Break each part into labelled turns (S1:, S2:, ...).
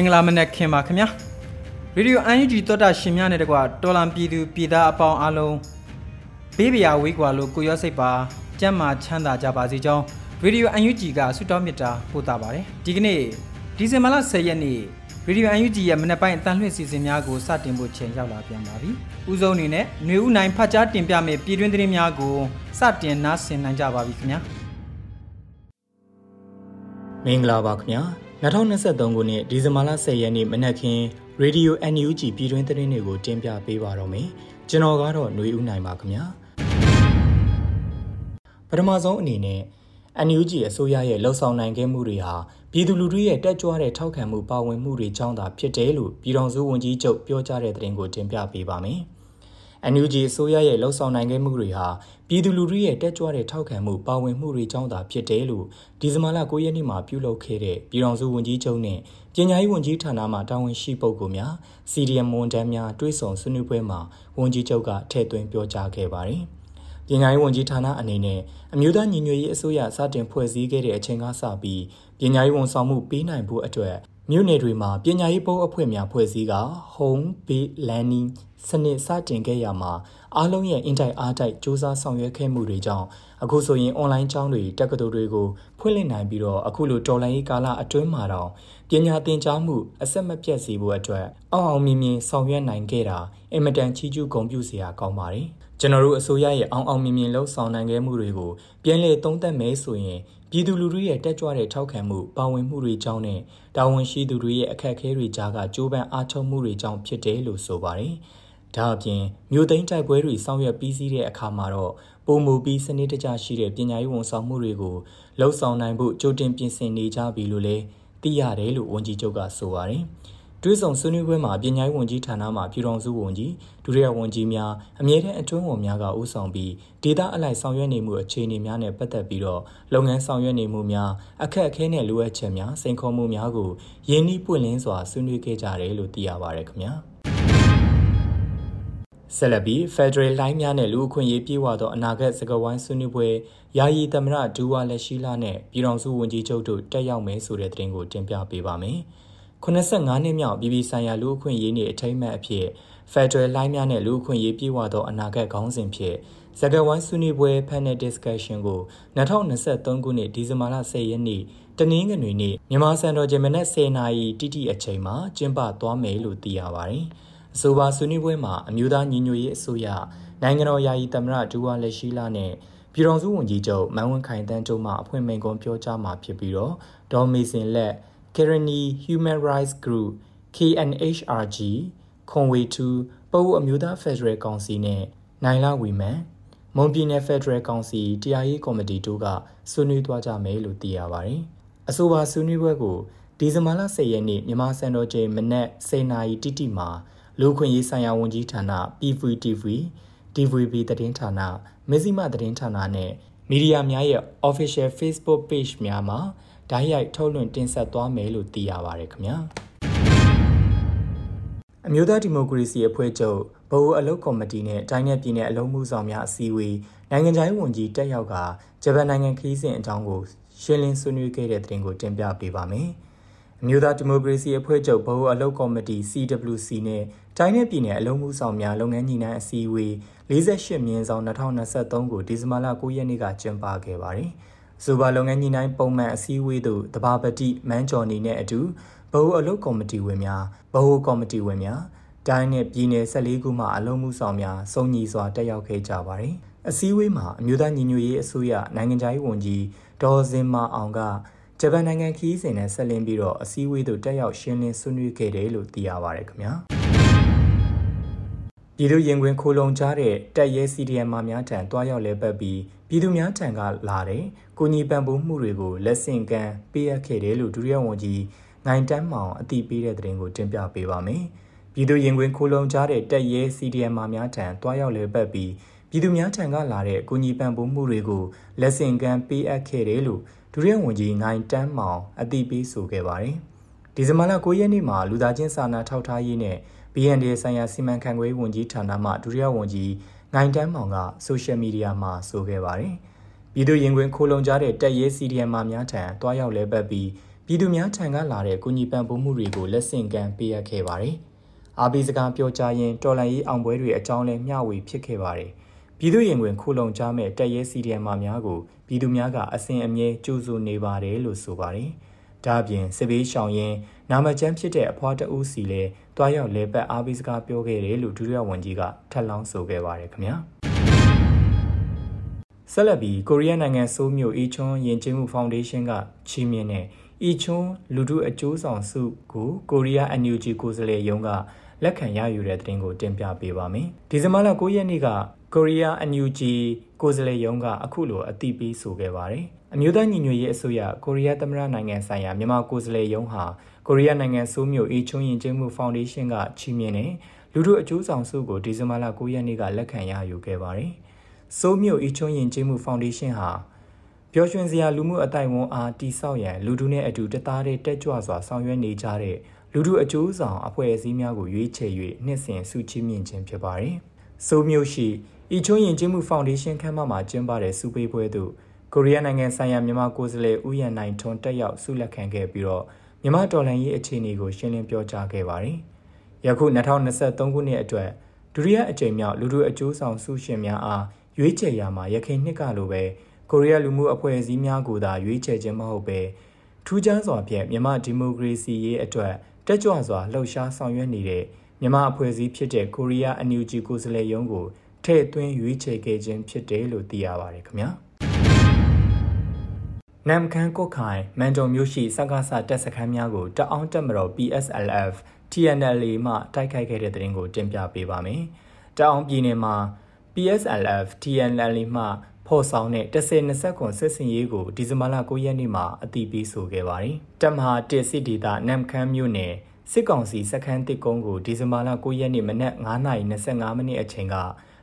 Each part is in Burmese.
S1: င်္ဂလာမနက်ခင်ပါခင်ဗျာရေဒီယို UNG တောတာရှင်များနဲ့တကွာတော်လံပြည်သူပြည်သားအပေါင်းအလုံးဘေးပရာဝေးကွာလို့ကိုရောစိတ်ပါကြမ်းမာချမ်းသာကြပါစေကြောင်းရေဒီယို UNG ကဆုတောင်းမေတ္တာပို့တာပါတယ်ဒီကနေ့ဒီဇင်ဘာလ10ရက်နေ့ရေဒီယို UNG ရဲ့မနက်ပိုင်းအတန်လှည့်စီစဉ်များကိုစတင်ဖို့ချိန်ရောက်လာပြန်ပါပြီဥဆုံးအနေနဲ့ຫນွေဦးနိုင်ဖတ်ကြားတင်ပြမယ့်ပြည်တွင်းသတင်းများကိုစတင်နားဆင်နိုင်ကြပါပြီခင်ဗျာ
S2: မင်္ဂလာပါခင်ဗျာ 2023ခုနှစ်ဒီဇင်ဘာလ10ရက်နေ့မနက်ခင်းရေဒီယို NUG ပြည်တွင်းသတင်းတွေကိုတင်ပြပေးပါတော့မယ်။ကျွန်တော်ကတော့ຫນွေဦးနိုင်ပါခင်ဗျာ။ပထမဆုံးအနေနဲ့ NUG အစိုးရရဲ့လှုပ်ဆောင်နိုင်ခဲ့မှုတွေဟာပြည်သူလူထုရဲ့တက်ကြွတဲ့ထောက်ခံမှုပါဝင်မှုတွေကြောင့်သာဖြစ်တယ်လို့ပြည်ထောင်စုဝန်ကြီးချုပ်ပြောကြားတဲ့သတင်းကိုတင်ပြပေးပါမယ်။ NUG အစိုးရရဲ့လှုပ်ဆောင်နိုင်ခဲ့မှုတွေဟာပြည်သူလူထုရဲ့တက်ကြွတဲ့ထောက်ခံမှုပါဝင်မှုတွေကြောင့်သာဖြစ်တယ်လို့ဒီဇင်ဘာလ9ရက်နေ့မှာပြုလုပ်ခဲ့တဲ့ပြည်ထောင်စုဝန်ကြီးချုပ်နဲ့ပညာရေးဝန်ကြီးဌာနမှတာဝန်ရှိပုဂ္ဂိုလ်များ CDM ဝန်ထမ်းများတွဲဆောင်ဆွေးနွေးပွဲမှာဝန်ကြီးချုပ်ကထည့်သွင်းပြောကြားခဲ့ပါတယ်။ပညာရေးဝန်ကြီးဌာနအနေနဲ့အမျိုးသားညီညွတ်ရေးအစိုးရစတင်ဖွဲ့စည်းခဲ့တဲ့အချိန်ကစပြီးပညာရေးဝန်ဆောင်မှုပေးနိုင်ဖို့အတွက် မြို့နယ်တွေမှာပညာရေးပုံအဖွဲ့များဖွဲ့စည်းက Home Based Learning စနစ်စတင်ခဲ့ရမှာအားလုံးရဲ့အင်တိုက်အားတိုက်စ조사ဆောင်ရွက်ခဲ့မှုတွေကြောင့်အခုဆိုရင်အွန်လိုင်းကျောင်းတွေတက္ကသိုလ်တွေကိုဖွင့်လှစ်နိုင်ပြီးတော့အခုလိုတော်လိုင်းရေးကာလအတွင်းမှာတော့ပညာသင်ကြားမှုအဆက်မပြတ်စေဖို့အတွက်အောင်အောင်မြင်မြင်ဆောင်ရွက်နိုင်ခဲ့တာအင်မတန်ချီးကျူးဂုဏ်ပြုစရာကောင်းပါတယ်ကျွန်တော်တို့အစိုးရရဲ့အောင်အောင်မြင်မြင်လှုပ်ဆောင်နိုင်ခဲ့မှုတွေကိုပြန်လည်သုံးသပ်မယ်ဆိုရင် ပြည်သူလူထုရဲ့တက်ကြွတဲ့ထောက်ခံမှုပါဝင်မှုတွေကြောင့်နဲ့တာဝန်ရှိသူတွေရဲ့အခက်အခဲတွေကြားကကြိုးပမ်းအားထုတ်မှုတွေကြောင့်ဖြစ်တယ်လို့ဆိုပါတယ်။ဒါအပြင်မြို့သိမ်းတိုက်ပွဲတွေဆောင်ရွက်ပြီးစီးတဲ့အခါမှာတော့ပုံမူပြီးစနစ်တကျရှိတဲ့ပညာရေးဝန်ဆောင်မှုတွေကိုလှုပ်ဆောင်နိုင်ဖို့ကြိုတင်ပြင်ဆင်နေကြပြီလို့လည်းသိရတယ်လို့ဝန်ကြီးချုပ်ကဆိုပါတယ်။ တွဲဆောင်ဆွေးနွေးပွဲမှာပညာရေးဝန်ကြီးဌာနမှပြည်ထောင်စုဝန်ကြီးဒုတိယဝန်ကြီးများအမြဲတမ်းအတွင်းဝန်များကဦးဆောင်ပြီးဒေတာအလိုက်ဆောင်ရွက်နေမှုအခြေအနေများနဲ့ပတ်သက်ပြီးတော့လုပ်ငန်းဆောင်ရွက်နေမှုများအခက်အခဲနဲ့လိုအပ်ချက်များစိန်ခေါ်မှုများကိုရင်းနှီးပွင့်လင်းစွာဆွေးနွေးခဲ့ကြတယ်လို့သိရပါတယ်ခင်ဗျာဆက်လက်ပြီး Federal Line များနဲ့လူအခွင့်အရေးပြေဝသောအနာဂတ်စကားဝိုင်းဆွေးနွေးပွဲယာယီသမရဒူဝါလက်ရှိလာနဲ့ပြည်ထောင်စုဝန်ကြီးချုပ်တို့တက်ရောက်မယ်ဆိုတဲ့သတင်းကိုတင်ပြပေးပါမယ်။ 85နှစ်မြောက်ပြည်ပဆိုင်ရာလူ့အခွင့်အရေးနေ့အထိမ်းအမှတ်အဖြစ် Federal လိုင်းများနဲ့လူ့အခွင့်အရေးပြေဝသောအနာဂတ်ခေါင်းစဉ်ဖြင့်ဇဂဝိုင်းဆွေးနွေးပွဲ panel discussion ကို2023ခုနှစ်ဒီဇင်ဘာလ10ရက်နေ့တနင်္ဂနွေနေ့မြန်မာစံတော်ချိန်မနက်10:00နာရီတိတိအချိန်မှာကျင်းပသွားမယ်လို့သိရပါတယ်။အဆိုပါဆွေးနွေးပွဲမှာအမျိုးသားညီညွတ်ရေးအစိုးရနိုင်ငံတော်ယာယီသမ္မတဒူဝါလက်ရှိလာနဲ့ပြည်ထောင်စုဝန်ကြီးချုပ်မန်ဝင်းခိုင်တန်းတို့မှအဖွဲ့မိန်ကွန်ပြောကြားမှာဖြစ်ပြီးတော့ဒေါ်မေစင်လက် Kerani Human Rights Group KNHRG ခွန်ဝေ2ပအိုးအမျိုးသားဖက်ဒရယ်ကောင်စီနဲ့နိုင်လာဝီမန်မွန်ပြည်နယ်ဖက်ဒရယ်ကောင်စီတရားရေးကော်မတီတို့ကဆွေးနွေးသွားကြမယ်လို့သိရပါတယ်။အဆိုပါဆွေးနွေးပွဲကိုဒီဇင်ဘာလ10ရက်နေ့မြန်မာစံတော်ချိန်မနက်10:00နာရီတိတိမှာလူခွင့်ရေးဆိုင်ရာဝန်ကြီးဌာန PVTV DVB သတင်းဌာနမဇ္ဈိမသတင်းဌာနနဲ့မီဒီယာများရဲ့ Official Facebook Page များမှာ ဓာတ်ရိုက်ထုတ်လွှင့်တင်ဆက်သွားမယ်လို့သိရပါတယ်ခင်ဗျာအမျိုးသားဒီမိုကရေစီအဖွဲ့ချုပ်ဗဟိုအလုပ်ကော်မတီနဲ့တိုင်းနယ်ပြည်နယ်အလုံးမှုဆောင်များအစည်းအဝေးနိုင်ငံခြားရေးဝန်ကြီးတက်ရောက်ကဂျပန်နိုင်ငံခရီးစဉ်အကြောင်းကိုရှင်းလင်းဆွေးနွေးခဲ့တဲ့သတင်းကိုတင်ပြပေးပါမယ်။အမျိုးသားဒီမိုကရေစီအဖွဲ့ချုပ်ဗဟိုအလုပ်ကော်မတီ CWC နဲ့တိုင်းနယ်ပြည်နယ်အလုံးမှုဆောင်များလုပ်ငန်းညီနိုင်အစည်းအဝေး48မြင်းဆောင်2023ကိုဒီဇင်ဘာလ9ရက်နေ့ကကျင်းပခဲ့ပါတယ်။။ ဇိုဘာလုပ်ငန်းညှိနှိုင်းပုံမှန်အစည်းအဝေးသို့တဘာပတိမန်းကျော်နေနဲ့အတူဗဟိုအလုပ်ကော်မတီဝင်များဗဟိုကော်မတီဝင်များတိုင်းနဲ့ပြည်နယ်14ခုမှအလုံးမှုဆောင်များစုံညီစွာတက်ရောက်ခဲ့ကြပါတယ်။အစည်းအဝေးမှာအမျိုးသားညီညွတ်ရေးအစိုးရနိုင်ငံခြားရေးဝန်ကြီးဒေါ်စင်မာအောင်ကဂျပန်နိုင်ငံခီးစဉ်နဲ့ဆက်လင်းပြီးတော့အစည်းအဝေးသို့တက်ရောက်ရှင်းလင်းဆွေးနွေးခဲ့တယ်လို့သိရပါတယ်ခင်ဗျာပြည်သူရင်ခွင်ခိုလုံကြတဲ့တက်ရဲ CDM မှများထံတွားရောက်လဲပတ်ပြီး ပြည်သူများထံကလာတဲ့ကိုညီပံပိုးမှုတွေကိုလက်ဆင့်ကမ်းပေးအပ်ခဲ့တယ်လို့ဒုတိယဝန်ကြီးနိုင်တန်းမောင်အသိပေးတဲ့သတင်းကိုတင်ပြပေးပါမယ်ပြည်သူရင်ခွင်ခိုလုံကြတဲ့တက်ရဲ CDM မှများထံတွားရောက်လဲပတ်ပြီးပြည်သူများထံကလာတဲ့ကိုညီပံပိုးမှုတွေကိုလက်ဆင့်ကမ်းပေးအပ်ခဲ့တယ်လို့ဒုတိယဝန်ကြီးနိုင်တန်းမောင်အသိပေးဆိုခဲ့ပါတယ်။ဒီဇင်ဘာလ9ရက်နေ့မှာလူသားချင်းစာနာထောက်ထားရေးနဲ့ BND ဆိုင်ရာစီမံခန့်ခွဲဝန်ကြီးဌာနမှဒုတိယဝန်ကြီး နိုင်တန်းမောင်ကဆိုရှယ်မီဒီယာမှာဆိုခဲ့ပါတယ်။ပြည်သူရင်ခွင်ခိုးလုံကြတဲ့တက်ရဲ CDM မှများထံတွားရောက်လဲပတ်ပြီးပြည်သူများထံကလာတဲ့ကုညီပံ့ပိုးမှုတွေကိုလက်ဆင့်ကမ်းပေးအပ်ခဲ့ပါတယ်။အာဘီစကားပြောကြားရင်တော်လန်ရေးအောင်ပွဲတွေအကြောင်းလဲမျှဝေဖြစ်ခဲ့ပါတယ်။ပြည်သူရင်ဝင်ခိုလုံကြမဲ့တက်ရဲစီဒီအမ်မာများကိုပြည်သူများကအစဉ်အမြဲကြိုးဆိုနေပါတယ်လို့ဆိုပါတယ်။ဒါ့အပြင်စစ်ဘေးရှောင်ရင် နာမကျန်းဖြစ်တဲ့အဖွားတဦးစီလဲတွားရောက်လဲပတ်အားပေးစကားပြောခဲ့တယ်လို့ဒုတိယဝန်ကြီးကထပ်လောင်းဆိုခဲ့ပါတယ်ခင်ဗျာ။ဆက်လက်ပြီးကိုရီးယားနိုင်ငံဆိုးမြို့အီချွန်းယဉ်ကျေးမှုဖောင်ဒေးရှင်းကချီးမြှင့်တဲ့အီချွန်းလူထုအကျိုးဆောင်စုကိုကိုရီးယား NUG ကိုယ်စားလှယ်ရုံးကလက်ခံရယူတဲ့တဲ့တင်ကိုတင်ပြပေးပါမယ်။ဒီဇင်ဘာလ9ရက်နေ့က ကိုရီးယား NUG ကိုယ်စားလှယ်ရုံးကအခုလိုအသိပေးဆိုခဲ့ပါတယ်။အမျိုးသားညီညွတ်ရေးအစိုးရကိုရီးယားသမ္မတနိုင်ငံဆိုင်ရာမြန်မာကိုယ်စားလှယ်ရုံးဟာကိုရီးယားနိုင်ငံဆိုးမြို့အေချုံရင်ကျင်းမှုဖောင်ဒေးရှင်းကချီးမြှင့်တဲ့လူထုအကျိုးဆောင်စုကိုဒီဇင်ဘာလ9ရက်နေ့ကလက်ခံရယူခဲ့ပါတယ်။ဆိုးမြို့အေချုံရင်ကျင်းမှုဖောင်ဒေးရှင်းဟာပျော်ရွှင်စရာလူမှုအတိုင်းဝန်အားတိဆောက်ရန်လူထုနဲ့အတူတသားတည်းတက်ကြွစွာဆောင်ရွက်နေကြတဲ့လူထုအကျိုးဆောင်အဖွဲ့အစည်းများကိုရွေးချယ်၍နှစ်စဉ်ဆုချီးမြှင့်ခြင်းဖြစ်ပါတယ်။ ဆိုးမြို့ရှိဤချုံရင်ကျင်းမှုဖောင်ဒေးရှင်းခန်းမမှာကျင်းပတဲ့စူပေးပွဲသို့ကိုရီးယားနိုင်ငံဆိုင်ရာမြန်မာကိုယ်စားလှယ်ဦးရန်နိုင်ထွန်းတက်ရောက်ဆုလက်ခံခဲ့ပြီးတော့မြန်မာတော်လှန်ရေးအခြေအနေကိုရှင်းလင်းပြောကြားခဲ့ပါတယ်။ယခု2023ခုနှစ်အတွက်ဒုတိယအကြိမ်မြောက်လူထုအကျိုးဆောင်ဆုရှင်များအားရွေးချယ်ရမှာရခိုင်နှစ်ကလိုပဲကိုရီးယားလူမှုအဖွဲ့အစည်းများကိုသာရွေးချယ်ခြင်းမဟုတ်ပဲထူးခြားစွာဖြင့်မြန်မာဒီမိုကရေစီရေးအတွက်တက်ကြွစွာလှုပ်ရှားဆောင်ရွက်နေတဲ့ မြန်မာအဖွဲ့အစည်းဖြစ်တဲ့ကိုရီးယားအန်ယူဂျီကိုယ်စားလှယ်ရုံးကိုထည့်သွင်းရွေးချယ်ခဲ့ခြင်းဖြစ်တယ်လို့သိရပါတယ်ခင်ဗျာနမ်ခမ်းကုတ်ခိုင်မန်တုံမြို့ရှိစက္ကစတက်စခန်းများကိုတအောင်းတက်မတော် PSLF TNLA မှတိုက်ခိုက်ခဲ့တဲ့တဲ့ရင်ကိုတင်ပြပေးပါမယ်။တအောင်းပြည်နယ်မှာ PSLF TNLA မှဖော်ဆောင်တဲ့10-20ခွန်စစ်စင်ရေးကိုဒီဇင်ဘာလ9ရက်နေ့မှာအတည်ပြုဆိုခဲ့ပါတယ်။တပ်မဟာ1စစ်ဒေသနမ်ခမ်းမြို့နယ် စစ်ကောင်စီစခန်းတစ်ကုန်းကိုဒီဇင်ဘာလ9ရက်နေ့မနက်9:25မိနစ်အချိန်က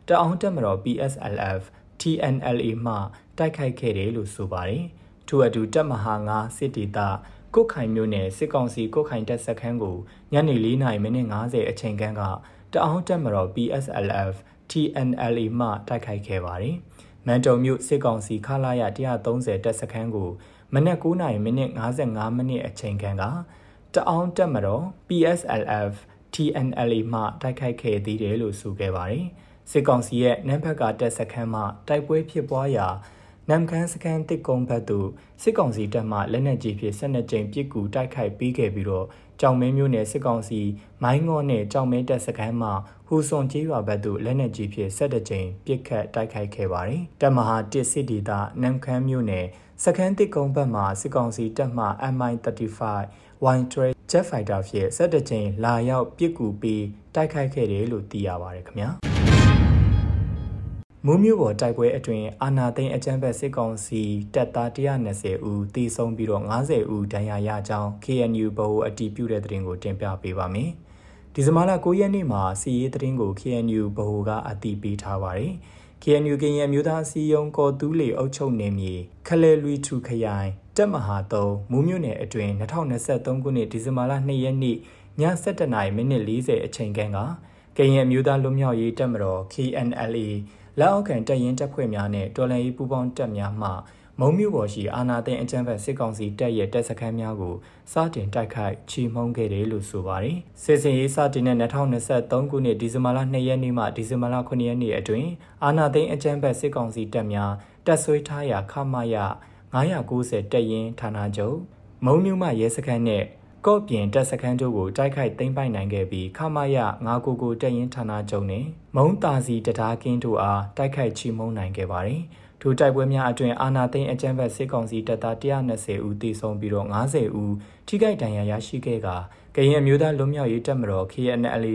S2: တအောင်တက်မတော် PSLF TNLA မှတိုက်ခိုက်ခဲ့တယ်လို့ဆိုပါတယ်။ထို့အတူတပ်မဟာ9စစ်ဒေသကုတ်ခိုင်မြို့နယ်စစ်ကောင်စီကုတ်ခိုင်တပ်စခန်းကိုညနေ4:50မိနစ်50အချိန်ခန့်ကတအောင်တက်မတော် PSLF TNLA မှတိုက်ခိုက်ခဲ့ပါတယ်။မန်တုံမြို့စစ်ကောင်စီခလာရ130တပ်စခန်းကိုမနက်9:55မိနစ်55မိနစ်အချိန်ခန့်က တအောင်းတက်မတော် PSLF TNLA မှတိုက်ခိုက်ခဲ့သေးတယ်လို့ဆိုခဲ့ပါတယ်။စစ်ကောင်စီရဲ့နမ်ဘက်ကတပ်စခန်းမှတိုက်ပွဲဖြစ်ပွားရာနမ်ခမ်းစခန်းတစ်ကုန်းဘက်သို့စစ်ကောင်စီတပ်မှလက်နက်ကြီးဖြင့်12ကြိမ်ပစ်ကူတိုက်ခိုက်ပေးခဲ့ပြီးတော့ကြောင်မဲမျိုးနယ်စစ်ကောင်စီမိုင်းငေါနဲ့ကြောင်မဲတပ်စခန်းမှဟူဆွန်ကျေးရွာဘက်သို့လက်နက်ကြီးဖြင့်17ကြိမ်ပစ်ခတ်တိုက်ခိုက်ခဲ့ပါတယ်။တပ်မဟာတစ်စစ်ဒေသနမ်ခမ်းမျိုးနယ်စခန်းတစ်ကုန်းဘက်မှစစ်ကောင်စီတပ်မှ MI35 Y12 Jet Fighter ဖြင့်17ကြိမ်လာရောက်ပစ်ကူပြီးတိုက်ခိုက်ခဲ့တယ်လို့သိရပါတယ်ခင်ဗျာ။မူးမျိုးပေါ်တိုက်ပွဲအတွင်းအာနာသိန်းအကြမ်းဖက်စစ်ကောင်စီတပ်သား120ဦးသေဆုံးပြီးတော့90ဦးဒဏ်ရာရကြောင်း KNU ဘဟုအတည်ပြုတဲ့သတင်းကိုတင်ပြပေးပါမယ်။ဒီဇင်ဘာလ9ရက်နေ့မှာစီရေးသတင်းကို KNU ဘဟုကအတည်ပြုထားပါတယ်။ KNU ကရင်မျိုးသားစီယုံကော်တူးလေအုပ်ချုပ်နေမြေခလဲလွီထူခရိုင် တက်မဟာ3မူးမြို့နယ်အတွင်း2023ခုနှစ်ဒီဇင်ဘာလ2ရက်နေ့ည7:40မိနစ်40အချိန်ခန့်ကကရင်မျိုးသားလွတ်မြောက်ရေးတပ်မတော် KNLA လက်အောက်ခံတပ်ရင်းတပ်ဖွဲ့များနဲ့တော်လှန်ရေးပူးပေါင်းတပ်များမှမုံမြို့ပေါ်ရှိအာနာသိန်းအကြမ်းဖက်စစ်ကောင်စီတပ်ရဲ့တပ်စခန်းများကိုစတင်တိုက်ခိုက်ချီမှုန်းခဲ့တယ်လို့ဆိုပါတယ်။စစ်စင်ရေးစတင်တဲ့2023ခုနှစ်ဒီဇင်ဘာလ2ရက်နေ့မှဒီဇင်ဘာလ9ရက်နေ့အတွင်းအာနာသိန်းအကြမ်းဖက်စစ်ကောင်စီတပ်များတပ်ဆွဲထားရာခမရ 990တပ်ရင်းဌာနချုပ်မုံမြို့မှရဲစခန်းနဲ့ကော့ပြင်တပ်စခန်းတို့ကိုတိုက်ခိုက်သိမ်းပိုက်နိုင်ခဲ့ပြီးခမာယ999တပ်ရင်းဌာနချုပ်နဲ့မုံတာစီတတားကင်းတို့အားတိုက်ခိုက်ချီမုံနိုင်ခဲ့ပါတယ်။ထိုတိုက်ပွဲများအတွင်အာနာသိန်းအကြမ်းဖက်စစ်ကောင်စီတပ်သား120ဦးသေဆုံးပြီးတော့90ဦးထိခိုက်ဒဏ်ရာရရှိခဲ့ကကရင်အမျိုးသားလွတ်မြောက်ရေးတပ်မတော် KNL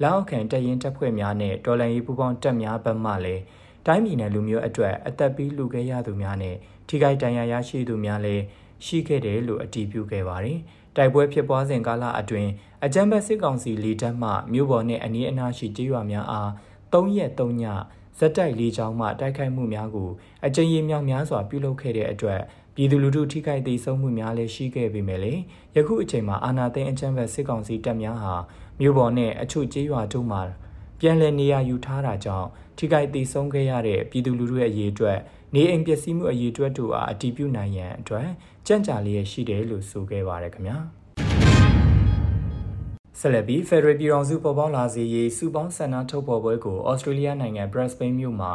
S2: လက်အောက်ခံတပ်ရင်းတပ်ဖွဲ့များနဲ့တော်လှန်ရေးပူးပေါင်းတပ်များဘက်မှလည်းတိုင်းပြည်နယ်လူမျိုးအတွက်အသက်ပေးလူခဲ့ရသူများနဲ့ ထိခိုက်ဒဏ်ရာရရှိသူများလည်းရှိခဲ့တယ်လို့အတည်ပြုခဲ့ပါတယ်။တိုက်ပွဲဖြစ်ပွားစဉ်ကာလအတွင်းအကြမ်းဖက်စစ်ကောင်စီလေတပ်မှမြို့ပေါ်နှင့်အနီးအနားရှိကျေးရွာများအား၃ရက်၃ညဇက်တိုက်လေးချောင်းမှတိုက်ခိုက်မှုများကိုအကြိမ်ရေမြောက်များစွာပြုလုပ်ခဲ့တဲ့အတွက်ပြည်သူလူထုထိခိုက်ဒေဆုံးမှုများလည်းရှိခဲ့ပေမဲ့လည်းယခုအချိန်မှာအာဏာသိမ်းအကြမ်းဖက်စစ်ကောင်စီတပ်များဟာမြို့ပေါ်နဲ့အချို့ကျေးရွာတို့မှာပြန်လည်နေရာယူထားတာကြောင့်ထိခိုက်ဒေဆုံးခဲ့ရတဲ့ပြည်သူလူထုရဲ့အရေးအတွက် နေအိမ်ပျက်စီးမှုအရေးအတွက်တို့အားအတည်ပြုနိုင်ရန်အတွက်ကြံ့ကြာလျက်ရှိတယ်လို့ဆိုခဲ့ပါရခင်ဗျာဆက်လက်ပြီး Federal ပြည်ထောင်စုပေါ်ပေါက်လာစေရေးစုပေါင်းဆန္ဒထုတ်ဖော်ပွဲကို Australia နိုင်ငံ Brisbane မြို့မှာ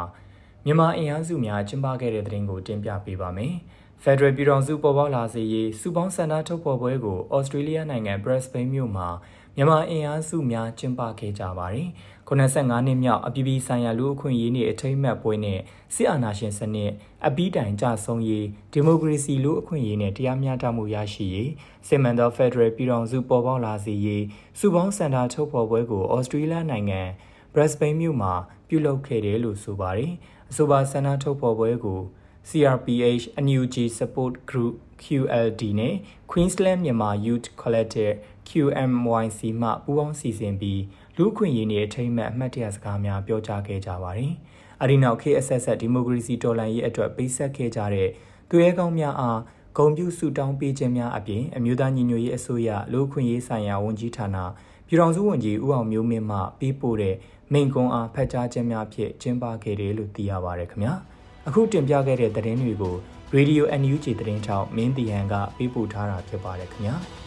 S2: မြန်မာအင်အားစုများကျင်းပခဲ့တဲ့တဲ့တင်ကိုတင်ပြပေးပါမယ်။ Federal ပြည်ထောင်စုပေါ်ပေါက်လာစေရေးစုပေါင်းဆန္ဒထုတ်ဖော်ပွဲကို Australia နိုင်ငံ Brisbane မြို့မှာ မြန်မာအင်အားစုများကျင်းပခဲ့ကြပါတယ်။85နှစ်မြောက်အပြည်ပြည်ဆိုင်ရာလူ့အခွင့်အရေးနေ့အထိမ်းအမှတ်ပွဲနဲ့စစ်အာဏာရှင်စနစ်အပြီးတိုင်ကြဆုံးရေးဒီမိုကရေစီလူ့အခွင့်အရေးနဲ့တရားမျှတမှုရရှိရေးစစ်မှန်သောဖက်ဒရယ်ပြည်ထောင်စုပေါ်ပေါက်လာစေရေးစုပေါင်းစံတာထုတ်ဖော်ပွဲကိုဩစတြေးလျနိုင်ငံ Brisbane မြို့မှာပြုလုပ်ခဲ့တယ်လို့ဆိုပါတယ်အဆိုပါစံတာထုတ်ဖော်ပွဲကို CRPH NUG Support Group QLD နဲ့ Queensland Myanmar Youth Collective QMYC မှပူးပေါင်းစီစဉ်ပြီးလူခွင့်ရေးနေအထိမ်းအမှတ်အမှတ်တရစကားများပြောကြားခဲ့ကြပါတယ်။အဲဒီနောက် KSS ဒီမိုကရေစီတော်လှန်ရေးအတွက်ပိတ်ဆက်ခဲ့ကြတဲ့သူရဲကောင်းများအားဂုံပြုစုတောင်းပေးခြင်းများအပြင်အမျိုးသားညီညွတ်ရေးအစိုးရလူခွင့်ရေးဆိုင်ရာဝန်ကြီးဌာနပြည်ထောင်စုဝန်ကြီးဦးအောင်မျိုးမင်းမှပေးပို့တဲ့မိန့်ခွန်းအားဖတ်ကြားခြင်းများဖြင့်ကျင်းပခဲ့တယ်လို့သိရပါရခင်ဗျာ။အခုတင်ပြခဲ့တဲ့သတင်းတွေကို Radio NUG သတင်းထောက်မင်းတီဟန်ကပေးပို့ထားတာဖြစ်ပါတယ်ခင်ဗျာ။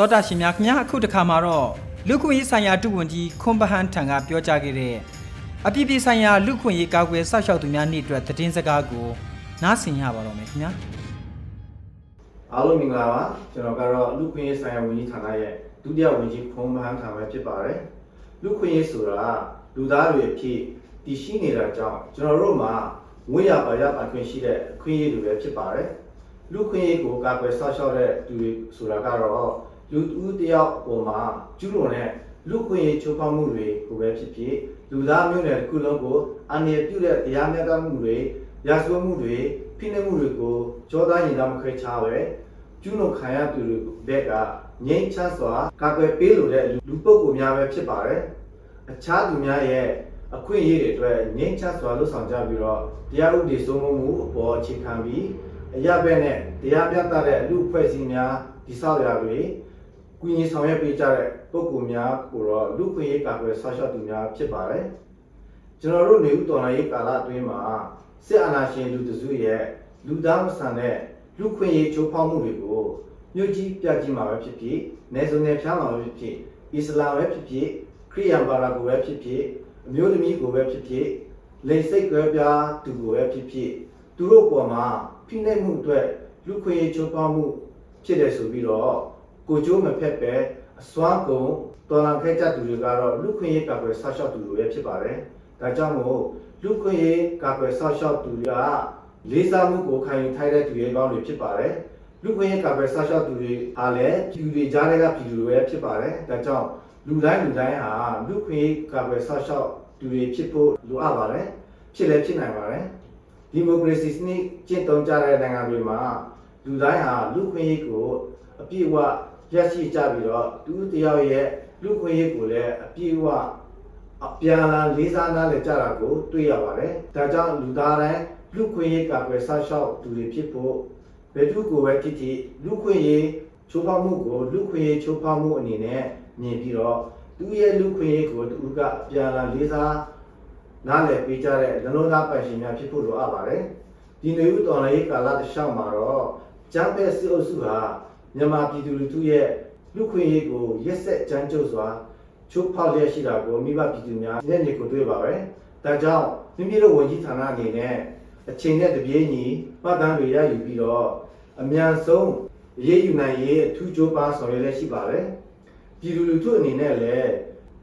S1: တောတာရှင်များခင်ဗျာအခုတခါမှာတော့လူခွင့်ရေးဆိုင်ရာတုဝန်ကြီးခွန်ပဟန်ထံကပြောကြားခဲ့တဲ့အပြည့်ပြည့်ဆိုင်ရာလူခွင့်ရေးကာကွယ်စောင့်ရှောက်သူများနေ့အတွက်သတင်းစကားကိုနားဆင်ရပါတော့မယ်ခင်ဗျာ
S3: အားလုံးမင်္ဂလာပါကျွန်တော်ကတော့လူခွင့်ရေးဆိုင်ရာဝန်ကြီးဌာနရဲ့ဒုတိယဝန်ကြီးခွန်ပဟန်ထံပဲဖြစ်ပါတယ်လူခွင့်ရေးဆိုတာလူသားတွေအဖြစ်တည်ရှိနေတာကြောင့်ကျွန်တော်တို့မှာဝိရပါရပါခွင့်ရှိတဲ့ခွင့်ရေးတွေပဲဖြစ်ပါတယ်လူခွင့်ရေးကိုကာကွယ်စောင့်ရှောက်တဲ့သူတွေဆိုတာကတော့ လူဦးတယောက်အပေါ်မှာကျူးလွန်တဲ့လူခွင့်ရေးချိုးဖောက်မှုတွေကိုပဲဖြစ်ဖြစ်လူသားမျိုးနွယ်တစ်ခုလုံးကိုအန္တရာယ်ပြုတဲ့တရားမျှတမှုတွေရာဇဝတ်မှုတွေဖိနှိပ်မှုတွေကိုကြောသားရင်သားမခဲချားပဲကျူးလွန်ခံရသူတွေဘက်ကငြိမ်းချမ်းစွာကာကွယ်ပေးလိုတဲ့လူပုဂ္ဂိုလ်များပဲဖြစ်ပါတယ်အခြားသူများရဲ့အခွင့်အရေးတွေအတွက်ငြိမ်းချမ်းစွာလှုပ်ဆောင်ကြပြီးတော့တရားဥပဒေစိုးမိုးမှုအပေါ်အခြေခံပြီးအရဘက်နဲ့တရားမျှတတဲ့လူအဖွဲ့အစည်းများဒီဆောက်ရတွေ ကူညီဆောင်ရွက်ပေးကြတဲ့ပုဂ္ဂိုလ်များကိုတော့လူခွင့်ရေးကာကွယ်ဆောက်ရှောက်သူများဖြစ်ပါတယ်ကျွန်တော်တို့နေဦးတော်လိုင်းရေးကာလအတွင်းမှာစစ်အာဏာရှင်လူတစုရဲ့လူသားမဆန်တဲ့လူခွင့်ရေးချိုးဖောက်မှုတွေကိုမြို့ကြီးပြကြီးမှာပဲဖြစ်ဖြစ်နေစုံနယ်ဖြားမှာပဲဖြစ်ဖြစ်အစ္စလာမ်ပဲဖြစ်ဖြစ်ခရစ်ယာန်ဘာသာကိုပဲဖြစ်ဖြစ်အမျိုးသမီးကိုပဲဖြစ်ဖြစ်လိင်စိတ်ကွဲပြားသူကိုပဲဖြစ်ဖြစ်သူတို့ပေါ်မှာဖိနှိပ်မှုအတွက်လူခွင့်ရေးချိုးဖောက်မှုဖြစ်တယ်ဆိုပြီးတော့ ကိုကျိုးမဖက်ပဲအစွမ်းကုန်တော်လန်ခဲ့ကြသူတွေကတော့လူခွင့်ရေးကာကွယ်ဆောက်ရှောက်သူတွေပဲဖြစ်ပါတယ်။ဒါကြောင့်မို့လူခွင့်ရေးကာကွယ်ဆောက်ရှောက်သူတွေကလေးစားမှုကိုခံယူထိုက်တဲ့သူတွေကောင်းတွေဖြစ်ပါတယ်။လူခွင့်ရေးကာကွယ်ဆောက်ရှောက်သူတွေအားလည်းပြည်သူတွေကြားထဲကပြည်သူတွေပဲဖြစ်ပါတယ်။ဒါကြောင့်လူတိုင်းလူတိုင်းဟာလူခွင့်ရေးကာကွယ်ဆောက်ရှောက်သူတွေဖြစ်ဖို့လိုအပ်ပါတယ်။ဖြစ်လည်းဖြစ်နိုင်ပါတယ်။ဒီမိုကရေစီစနစ်ကျင့်သုံးကြတဲ့နိုင်ငံတွေမှာလူတိုင်းဟာလူခွင့်ရေးကိုအပြည့်အဝ ရရှိကြပြီးတော့သူတယောက်ရဲ့လူခွင့်ရေးကိုလည်းအပြည့်အဝအပြန်လာလေးစားနားလည်ကြတာကိုတွေ့ရပါတယ်။ဒါကြောင့်လူသားတိုင်းလူခွင့်ရေးကာကွယ်ဆောက်ရှောက်သူတွေဖြစ်ဖို့ဘယ်သူကိုပဲဖြစ်ဖြစ်လူခွင့်ရေးချိုးဖောက်မှုကိုလူခွင့်ရေးချိုးဖောက်မှုအနေနဲ့မြင်ပြီးတော့သူရဲ့လူခွင့်ရေးကိုသူကအပြန်လာလေးစားနားလည်ပေးကြတဲ့လုံလုံသားပိုင်ရှင်များဖြစ်ဖို့လိုအပ်ပါတယ်။ဒီနေဦးတော်လေးကာလတစ်လျှောက်မှာတော့ကျမ်းပဲစစ်အုပ်စုဟာ မြန်မာပြည်သူလူထုရဲ့လူခွင့်ရေးကိုရက်ဆက်ကြမ်းကြုတ်စွာချိုးဖောက်လျက်ရှိတာကိုမိဘပြည်သူများလက်ညှိကိုတွေ့ပါပဲ။ဒါကြောင့်မိမိတို့ဝန်ကြီးဌာနအနေနဲ့အချိန်နဲ့တပြေးညီမှတ်တမ်းတွေရယူပြီးတော့အမြန်ဆုံးရေးယူနိုင်ရေးအထူးကြိုးပမ်းဆောင်ရွက်လက်ရှိပါတယ်။ပြည်သူလူထုအနေနဲ့လည်း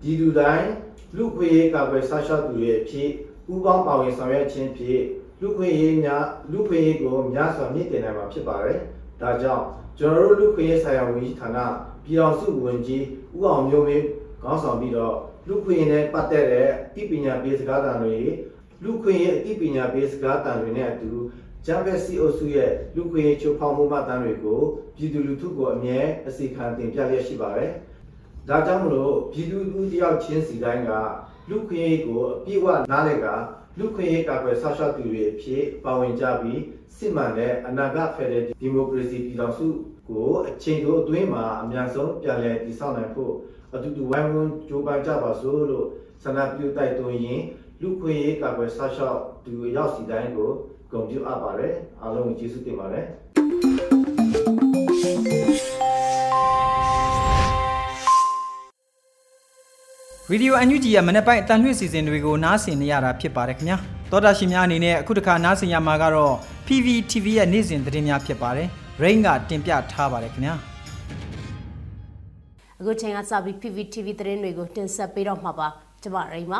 S3: ပြည်သူတိုင်းလူခွင့်ရေးကာကွယ်ဆောက်ရှောက်သူတွေအဖြစ်ပူးပေါင်းပါဝင်ဆောင်ရွက်ခြင်းဖြင့်လူခွင့်ရေးများလူခွင့်ရေးကိုများစွာမြင့်တင်နိုင်မှာဖြစ်ပါတယ်။ဒါကြောင့် ကျွန်တော်တို့လူခွင့်ရေးဆိုင်ရာဝန်ကြီးဌာနပြည်တော်စုဝန်ကြီးဦးအောင်မျိုးမင်းခေါင်းဆောင်ပြီးတော့လူခွင့်ရေးနဲ့ပတ်သက်တဲ့ဤပညာပေးစကားသံတွေလူခွင့်ရေးအသိပညာပေးစကားသံတွေနဲ့အတူဂျမ်ဘက်စီအိုစုရဲ့လူခွင့်ရေးချိုးဖောက်မှုမှတ်တမ်းတွေကိုပြည်သူလူထုကိုအမြဲအစီခံတင်ပြလျက်ရှိပါတယ်။ဒါကြောင့်မလို့ပြည်သူလူတယောက်ချင်းစီတိုင်းကလူခွင့်ရေးကိုအပြည့်အဝနားလည်ကလူခွင့်ရေးကာကွယ်ဆောက်ရှောက်သူတွေအဖြစ်ပါဝင်ကြပြီး စစ်မှန်တဲ့အနာဂတ်ဖက်ဒရယ်ဒီမိုကရေစီပြည်ထောင်စုကိုအချိန်တိုအတွင်းမှာအများဆုံးပြန်လည်တည်ဆောက်နိုင်ဖို့အတူတူဝိုင်းဝန်းကြိုးပမ်းကြပါစို့လို့ဆန္ဒပြုတိုက်တွန်းရင်းလူခွင့်ရေးကာကွယ်ဆောက်ရှောက်သူရောက်စီတိုင်းကိုဂုဏ်ပြုအပ်ပါတယ်အားလုံးကိုကျေးဇူးတင်ပါတယ်
S1: ရေဒီယိုအန်ယူဂျီရဲ့မနေ့ပိုင်းအတန်လွှင့်စီစဉ်တွေကိုနားဆင်နေရတာဖြစ်ပါတယ်ခင်ဗျာ သောတာရှင်များအနေနဲ့အခုတစ်ခါနားဆင်ရမှာကတော့ PVTV ရဲ့နေ့စဉ်သတင်းများဖြစ်ပါတယ် Rain ကတင်ပြထားပါတယ်ခင်ဗျာ
S4: အခုချိန်ကစပြီး PVTV သတင်းတွေကိုတင်ဆက်ပေးတော့မှာပါကျမရိမ့်ပါ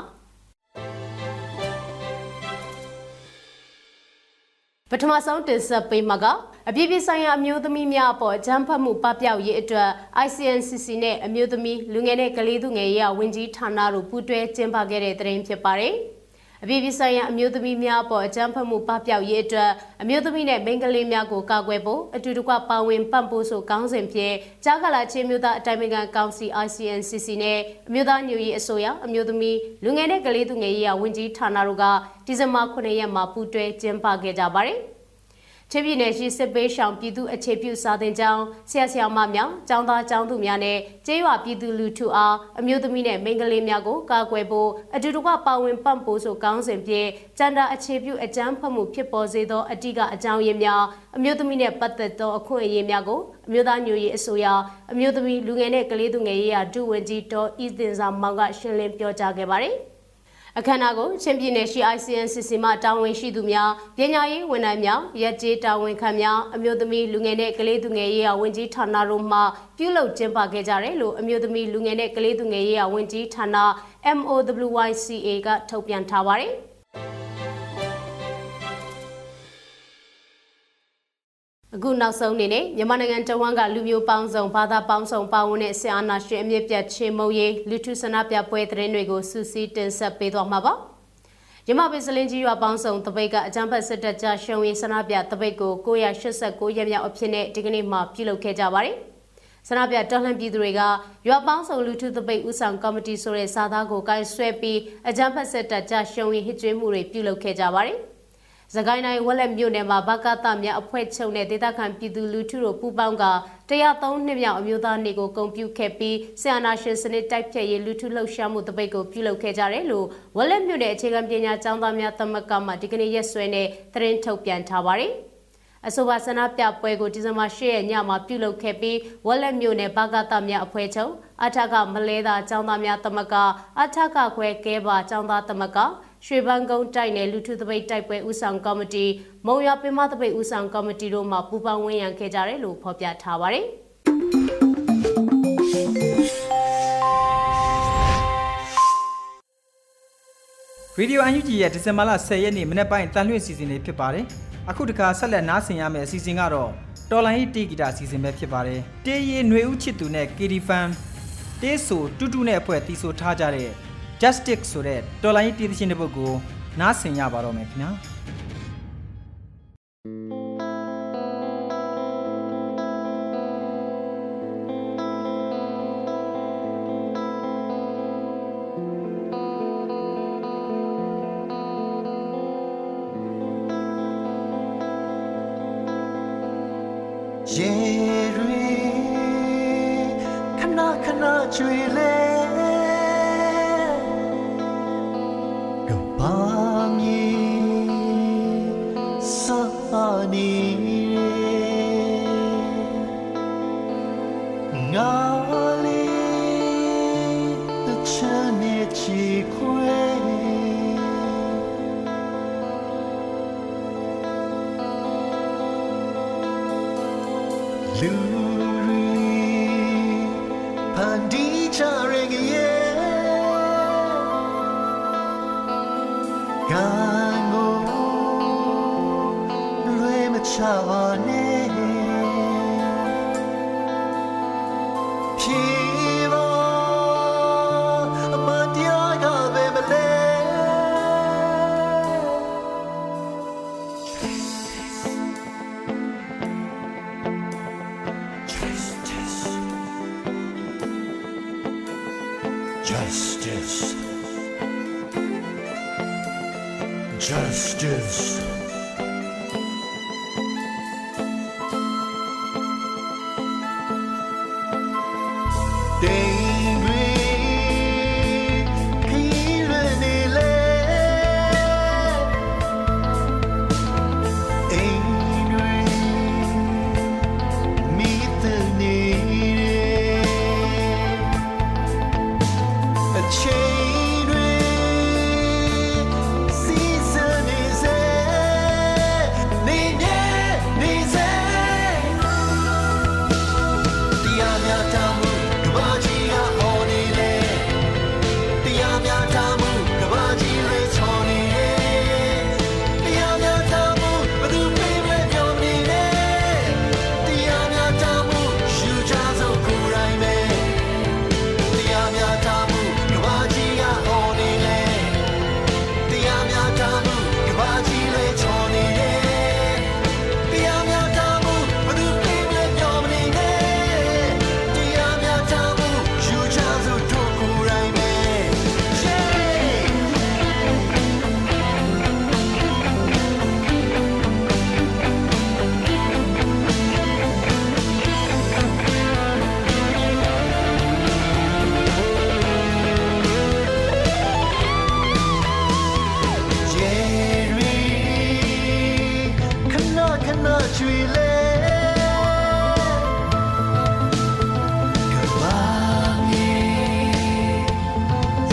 S4: ပထမဆုံးတင်ဆက်ပေးမှာကအပြည့်ပြည့်ဆိုင်ရာအမျိုးသမီးများအပေါ်အကြမ်းဖက်မှုပပျောက်ရေးအတွက် ICNCC နဲ့အမျိုးသမီးလူငယ်နဲ့ကလေးသူငယ်ရေးဝန်ကြီးဌာနတို့ပူးတွဲကျင်းပခဲ့တဲ့သတင်းဖြစ်ပါတယ်။ အပြည်ပြည်ဆိုင်ရာအမျိုးသမီးများအပေါ်အကြမ်းဖက်မှုပပျောက်ရေးအတွက်အမျိုးသမီးနဲ့မိန်းကလေးများကိုကာကွယ်ဖို့အတူတကွပါဝင်ပံ့ပိုးဆိုကောင်းစဉ်ဖြင့်ကြားကလာချင်းမျိုးသားအတိုင်းအမြံကောင်စီ ICNCC နဲ့အမျိုးသားညွရေးအစိုးရအမျိုးသမီးလူငယ်နဲ့ကလေးသူငယ်ရေးဝန်ကြီးဌာနတို့ကဒီဇင်ဘာ9ရက်မှာပူးတွဲကျင်းပခဲ့ကြပါတယ်။ ချင်းပြည်နယ်ရှိစစ်ပေးရှောင်ပြည်သူအခြေပြုစာသင်ကျောင်းဆရာဆရာမများကျောင်းသားကျောင်းသူများနဲ့ကျေးရွာပြည်သူလူထုအားအမျိုးသမီးနဲ့မိန်းကလေးများကိုကာကွယ်ဖို့အတူတကွပါဝင်ပံ့ပိုးဆိုကောင်းစဉ်ဖြင့်စန္ဒာအခြေပြုအကြမ်းဖက်မှုဖြစ်ပေါ်စေသောအတိကအကြောင်းရင်းများအမျိုးသမီးနဲ့ပတ်သက်သောအခွင့်အရေးများကိုအမျိုးသားညွရေးအစိုးရအမျိုးသမီးလူငယ်နဲ့ကလေးသူငယ်ရေးရာဒုဝန်ကြီးတော်ဤတင်စာမောင်ကရှင်းလင်းပြောကြားခဲ့ပါတယ်။ အခမ်းအနားကိုချင်းပြည်နယ်ရှိ ICNCC မှတာဝန်ရှိသူများပညာရေးဝန်ထမ်းများရက်ကျေးတာဝန်ခံများအမျိုးသမီးလူငယ်နဲ့ကလေးသူငယ်ရေးရာဝန်ကြီးဌာနတို့မှပြုလုပ်ကျင်းပခဲ့ကြတယ်လို့အမျိုးသမီးလူငယ်နဲ့ကလေးသူငယ်ရေးရာဝန်ကြီးဌာန MOWYCA ကထုတ်ပြန်ထားပါတယ်။ အခုနောက်ဆုံးအနေနဲ့မြန်မာနိုင်ငံတဝန်းကလူမျိုးပေါင်းစုံဘာသာပေါင်းစုံပါဝင်တဲ့ဆရာနာရှင်အမြင့်ပြတ်ချင်းမုံရေးလူထုဆန္ဒပြပွဲသတင်းတွေကိုစူးစီးတင်ဆက်ပေးသွားမှာပါ။ရမပင်စလင်းကြီးရွာပေါင်းစုံတပိတ်ကအကြမ်းဖက်စစ်တပ်ကြားရှုံရေးဆန္ဒပြတပိတ်ကို989ရက်မြောက်အဖြစ်နဲ့ဒီကနေ့မှပြုလုပ်ခဲ့ကြပါတယ်။ဆန္ဒပြတော်လှန်ပြည်သူတွေကရွာပေါင်းစုံလူထုတပိတ်ဥဆောင်ကော်မတီဆိုတဲ့စာသားကိုကိုင်းဆွဲပြီးအကြမ်းဖက်စစ်တပ်ကြားရှုံရေးဟစ်ကြွေးမှုတွေပြုလုပ်ခဲ့ကြပါတယ်။။ သခိုင်းတိုင်းဝက်လက်မြို့နယ်မှာဘကသများအဖွဲ့ချုပ်နဲ့ဒေသခံပြည်သူလူထုတို့ပူးပေါင်းက103နှစ်မြောက်အမျိုးသားနေ့ကိုဂုဏ်ပြုခဲ့ပြီးဆီယနာရှင်စနစ်တိုက်ဖြတ်ရေးလူထုလှုပ်ရှားမှုတပိတ်ကိုပြုလုပ်ခဲ့ကြတယ်လို့ဝက်လက်မြို့နယ်အခြေခံပညာကျောင်းသားများသမဂ္ဂမှဒီကနေ့ရက်စွဲနဲ့သတင်းထုတ်ပြန်ထားပါတယ်။အဆိုပါဆန္ဒပြပွဲကိုဒီဇင်ဘာ၈ရက်ညမှာပြုလုပ်ခဲ့ပြီးဝက်လက်မြို့နယ်ဘာကသများအဖွဲ့ချုပ်အထက်ကမလဲသာကျောင်းသားများသမဂ္ဂအထက်ကခွဲကဲပါကျောင်းသားသမဂ္ဂ ရွှေပန်းကုန်းတိုက်နယ်လူထုသပိတ်တိုက်ပွဲဦးဆောင်ကော်မတီမုံရပင်မသပိတ်ဦးဆောင်ကော်မတီတို့မှပူးပေါင်းဝင်ရန်ခဲ့ကြတယ်လို့ဖော်ပြထားပါတယ်။
S1: ရေဒီယိုအန်ယူဂျီရဲ့ဒီဇင်ဘာလ10ရက်နေ့မနေ့ပိုင်းတန်လွင့်စီစဉ်လေးဖြစ်ပါတယ်။အခုတခါဆက်လက်နားဆင်ရမယ့်အစီအစဉ်ကတော့တော်လိုင်းတီဂီတာအစီအစဉ်ပဲဖြစ်ပါတယ်။တေးရီຫນွေဦးချစ်သူနဲ့ KD Fan တေးဆိုတူတူနဲ့အဖွဲ့တီးဆိုထားကြတဲ့ Justice ဆိုတဲ့တော်လိုင်းတီးသချင်းတစ်ပုဒ်ကိုနားဆင်ရပါတော့မယ်ခင်ဗျာ
S5: ရေရီခဏခဏကြွေလဲ
S1: ရေ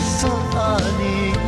S1: ဒီယို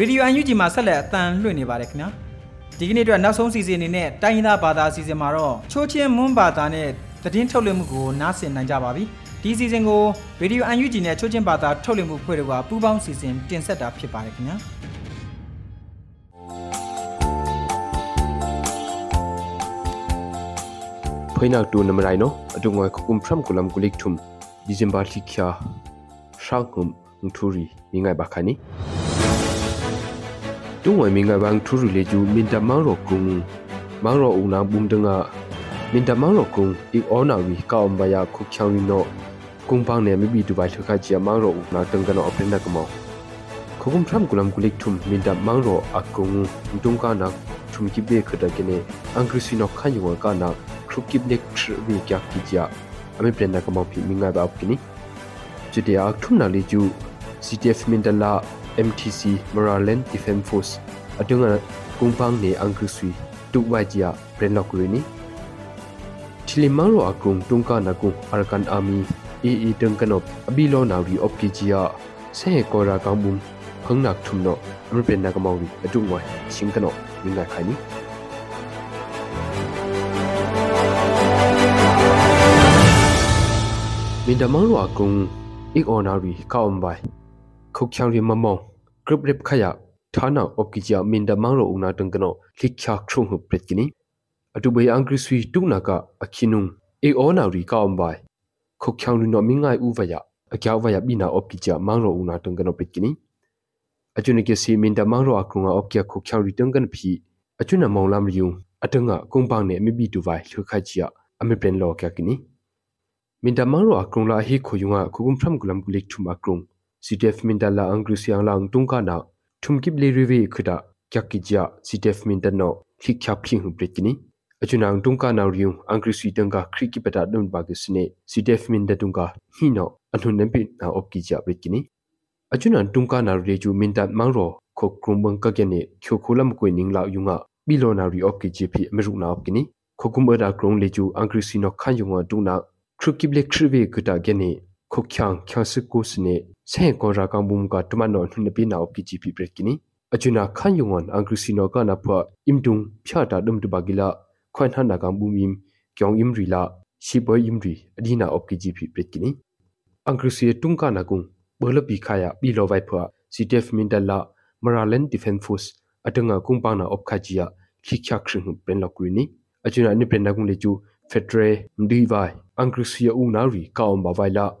S1: အန်ယူဂျီမှာဆက်လက်အသံလွှင့်နေပါတယ်ခင်ဗျာဒီကနေ့အတွက်နောက်ဆုံးစီစဉ်အနေနဲ့တိုင်းရင်းသားဘာသာအစီအစဉ်မှာတော့ချိုးချင်းမွန်းဘာသာနဲ့သတင်းထုတ်လွှင့်မှုကိုနားဆင်နိုင်ကြပါပြီဒီစီစဉ်ကိုရေဒီယိုအန်ယူဂျီနဲ့ချိုးချင်းဘာသာထုတ်လွှင့်မှုဖွဲ့တွေကပူးပေါင်းစီစဉ်တင်ဆက်တာဖြစ်ပါတယ်ခင်ဗျာ
S6: ဖိ nak tu nam rai no atu ngoi khukum phram kulam kulik thum december thikya shangum ngthuri mingai bakhani တုံဝဲမင်းကဘန်ထူရူလေကျူမင်တမောင်ရောကုံမောင်ရောဦးနာဘုံတငါမင်တမောင်ရောကုံဤအောနာဝီကောင်ဘယာခုချောင်းရီနောကုံပန်းနေမိဘီဒူဘိုင်ထခါချီမောင်ရောဦးနာတန်ကနောအပရနကမောခုကုံဖရမ်ကုလမ်ကုလိကထုမ်မင်တမောင်ရောအကုံတုံကနာထုံကိဘေခဒကနေအင်္ဂရိစီနောခါယဝကနာခရုကိဘလက်ထရီကကီဂျာအမေပရနကမောဖိမင်္ဂဘာပကိနီချီတယာထုံနာလီကျူ CTF မင်တလာ MTC Moraland Defense Force atunga kungpang ne angkrusui tukwajia prenokrini thilimangro akung tungka naku arkan army ee tungkanop abilo nawi opkijia se kora kambum phangnak thumno ampen nakamawi atungwa singkano ninga khani min da mang ro akung ik onari ka ombai khok chang ri mamong group rep khaya thana opkija min da mang ro una tung kano likha khrum hu pret kini atu bai angri sui tu na ka akhinung ik onari ka ombai khok chang ri no mingai u vaya akya vaya bina opkija mang ro una tung kano pret kini achune ke si min da mang ro akunga opkya khok chang ri tung kan phi achuna monglam riung atanga kongpang ne mi bi tu vai thu kha chia ami pen lo kya kini min da mang ro akrung la hi khoyunga khugum phram gulam gulik thum akrung ctf min da la angru siang lang tung ka na thum kip le riwe khuda kya ki ja ctf min da no hik kya phi hu brit kini achuna ang tung ka na riung angru si tang ka khri ki pata dum ba ge sne ctf min da tung ka hi no anhun nem pi na op ki ja brit kini achuna tung ka na re ju min da mang ro kho krum bang ka ge ne khyo kholam ko ning la yunga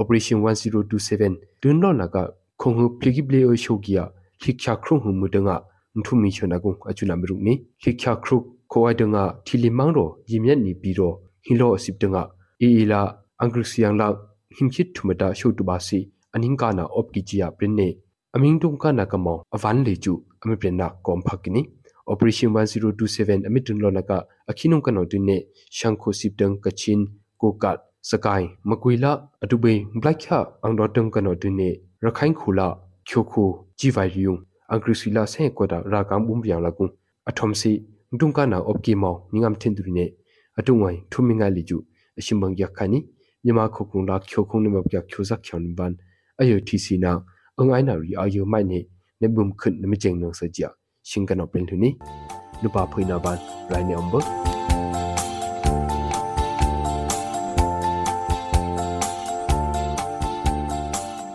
S6: operation 1027 dunno naga khonghu flexible o shogia hikya khrum hu mudanga thumi shona gung achuna miruk ni hikya khru khowai danga thilimang ro yimyan ni biro hilo asip danga AA la angriksiang la himchit thumata shotubasi aninga na opkijia prinne aming dungka na kamau avan leju ami prenna kom phakini operation 1027 amitun lonaka akhinong kano tunne shankho sipdang kachin kokat စကိုင်းမကွေလာအတူပိန်ဘလိုက်ခအန်တော်တန်ကနော်တူနေရခိုင်ခူလာချိုခိုဂျီဗိုင်ယူအန်ဂရီစီလာဆဲကွတာရာကံဘုံပြောင်လာကုအထုံစီဒုံကနာအော့ကီမောင်ငမ်ထင်တူနေအတုံဝိုင်ထုမင်ငါလီကျူအရှင်ဘန်ရခနီမြမခုကုံလာချိုခုံနေမပြချိုဇက်ချွန်ဘန်အယိုတီစီနာအငိုင်းနာရီအယိုမိုင်နေနေဘုံခွန်းနမကျင်းနောစကြရှင်ကနောပင်လူနီလူပါဖိနာဘန်ရိုင်းနံဘာ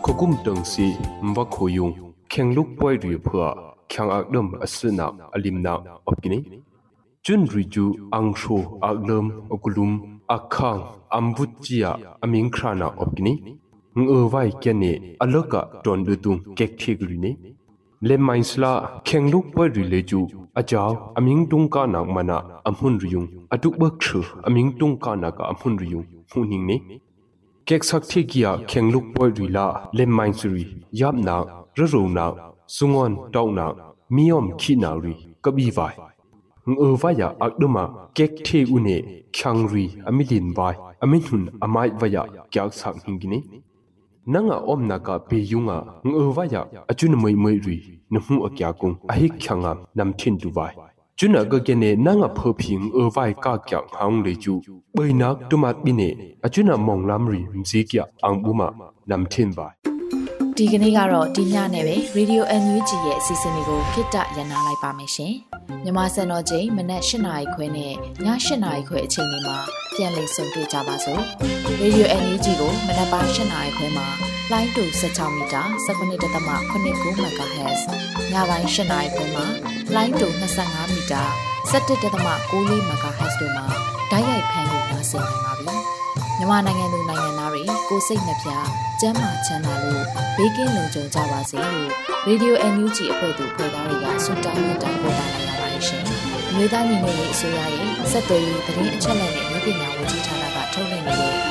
S6: khokum tangsi mba khoyung khengluk poi ri phua khyang akdam asina alimna opkini chun riju angsho akdam okulum akhang ambutchia aming khrana opkini ngawai kyane aloka ton dutung kek thigrini le mainsla khengluk poi ri leju ajaw aming tungka nak mana amhun riyung atukbak thru aming tungka nak amhun riyung huning ni อกุลุมอักขังอัมบุจิยาอมิงครานาอบกินีงเออไว้แกเนอลกะตอนดูตุงเก็กเทกรีเน le mainsla khengluk pa rile chu achaw aming tung ka nak mana amhun riyung atuk bak thu aming tung ka nak amhun riyung huning ne kek sak the kia khengluk pa rila le mainsri yap na ro ro na sungon taw na miom khi na ri kabi vai ngơ vaya akduma kek the une khyangri amilin vai amin hun amai vaya kyak sak hingini nanga omna ka pe yunga ngwa ya achun moi moi ri nhu akya kung ahi khyanga nam thin tu vai chuna ga gene nanga phoping o vai ka kya hang le ju bai nak tumat bine achuna mong lam ri mzi kya ang buma nam thin vai
S7: ဒီကနေ့ကတော့ဒီညနဲ့ပဲ Radio NUG ရဲ့အစီအစဉ်လေးကိုခਿੱတရနာလိုက်ပါမယ်ရှင်။မြမစံတော်ချိန်မနက်၈နာရီခွဲနဲ့ည၈နာရီခွဲအချိန်တွေမှာပြန်လည်ဆုံတွေ့ကြပါစို့။ Radio NUG ကိုမနက်ပိုင်း၈နာရီခွဲမှာ လိုင်းတူ16မီတာ19.8 MHz ညပိုင်း၈နာရီခွဲမှာလိုင်းတူ25မီတာ17.6 MHz တို့မှာဓာတ်ရိုက်ဖမ်းလို့နိုင်စေနိုင်ပါပြီ။မြန်မာနိုင်ငံသူနိုင်ငံသားတွေကိုစိတ်နှပြကျန်းမာချမ်းသာလို့ဘေးကင်းလုံခြုံကြပါစေလို့ Radio NUG အဖွဲ့သူဖွဲ့သားတွေကဆုတောင်းမေတ္တာပို့တာလိုက်ရပါတယ်ရှင်။အမျိုးသားညီညွတ်ရေးအစိုးရရဲ့စက်သွေးရေးသတင်းအချက်အလက်နဲ့လူပညာဝန်ကြီးဌာနကထုတ်လွှင့်နေတဲ့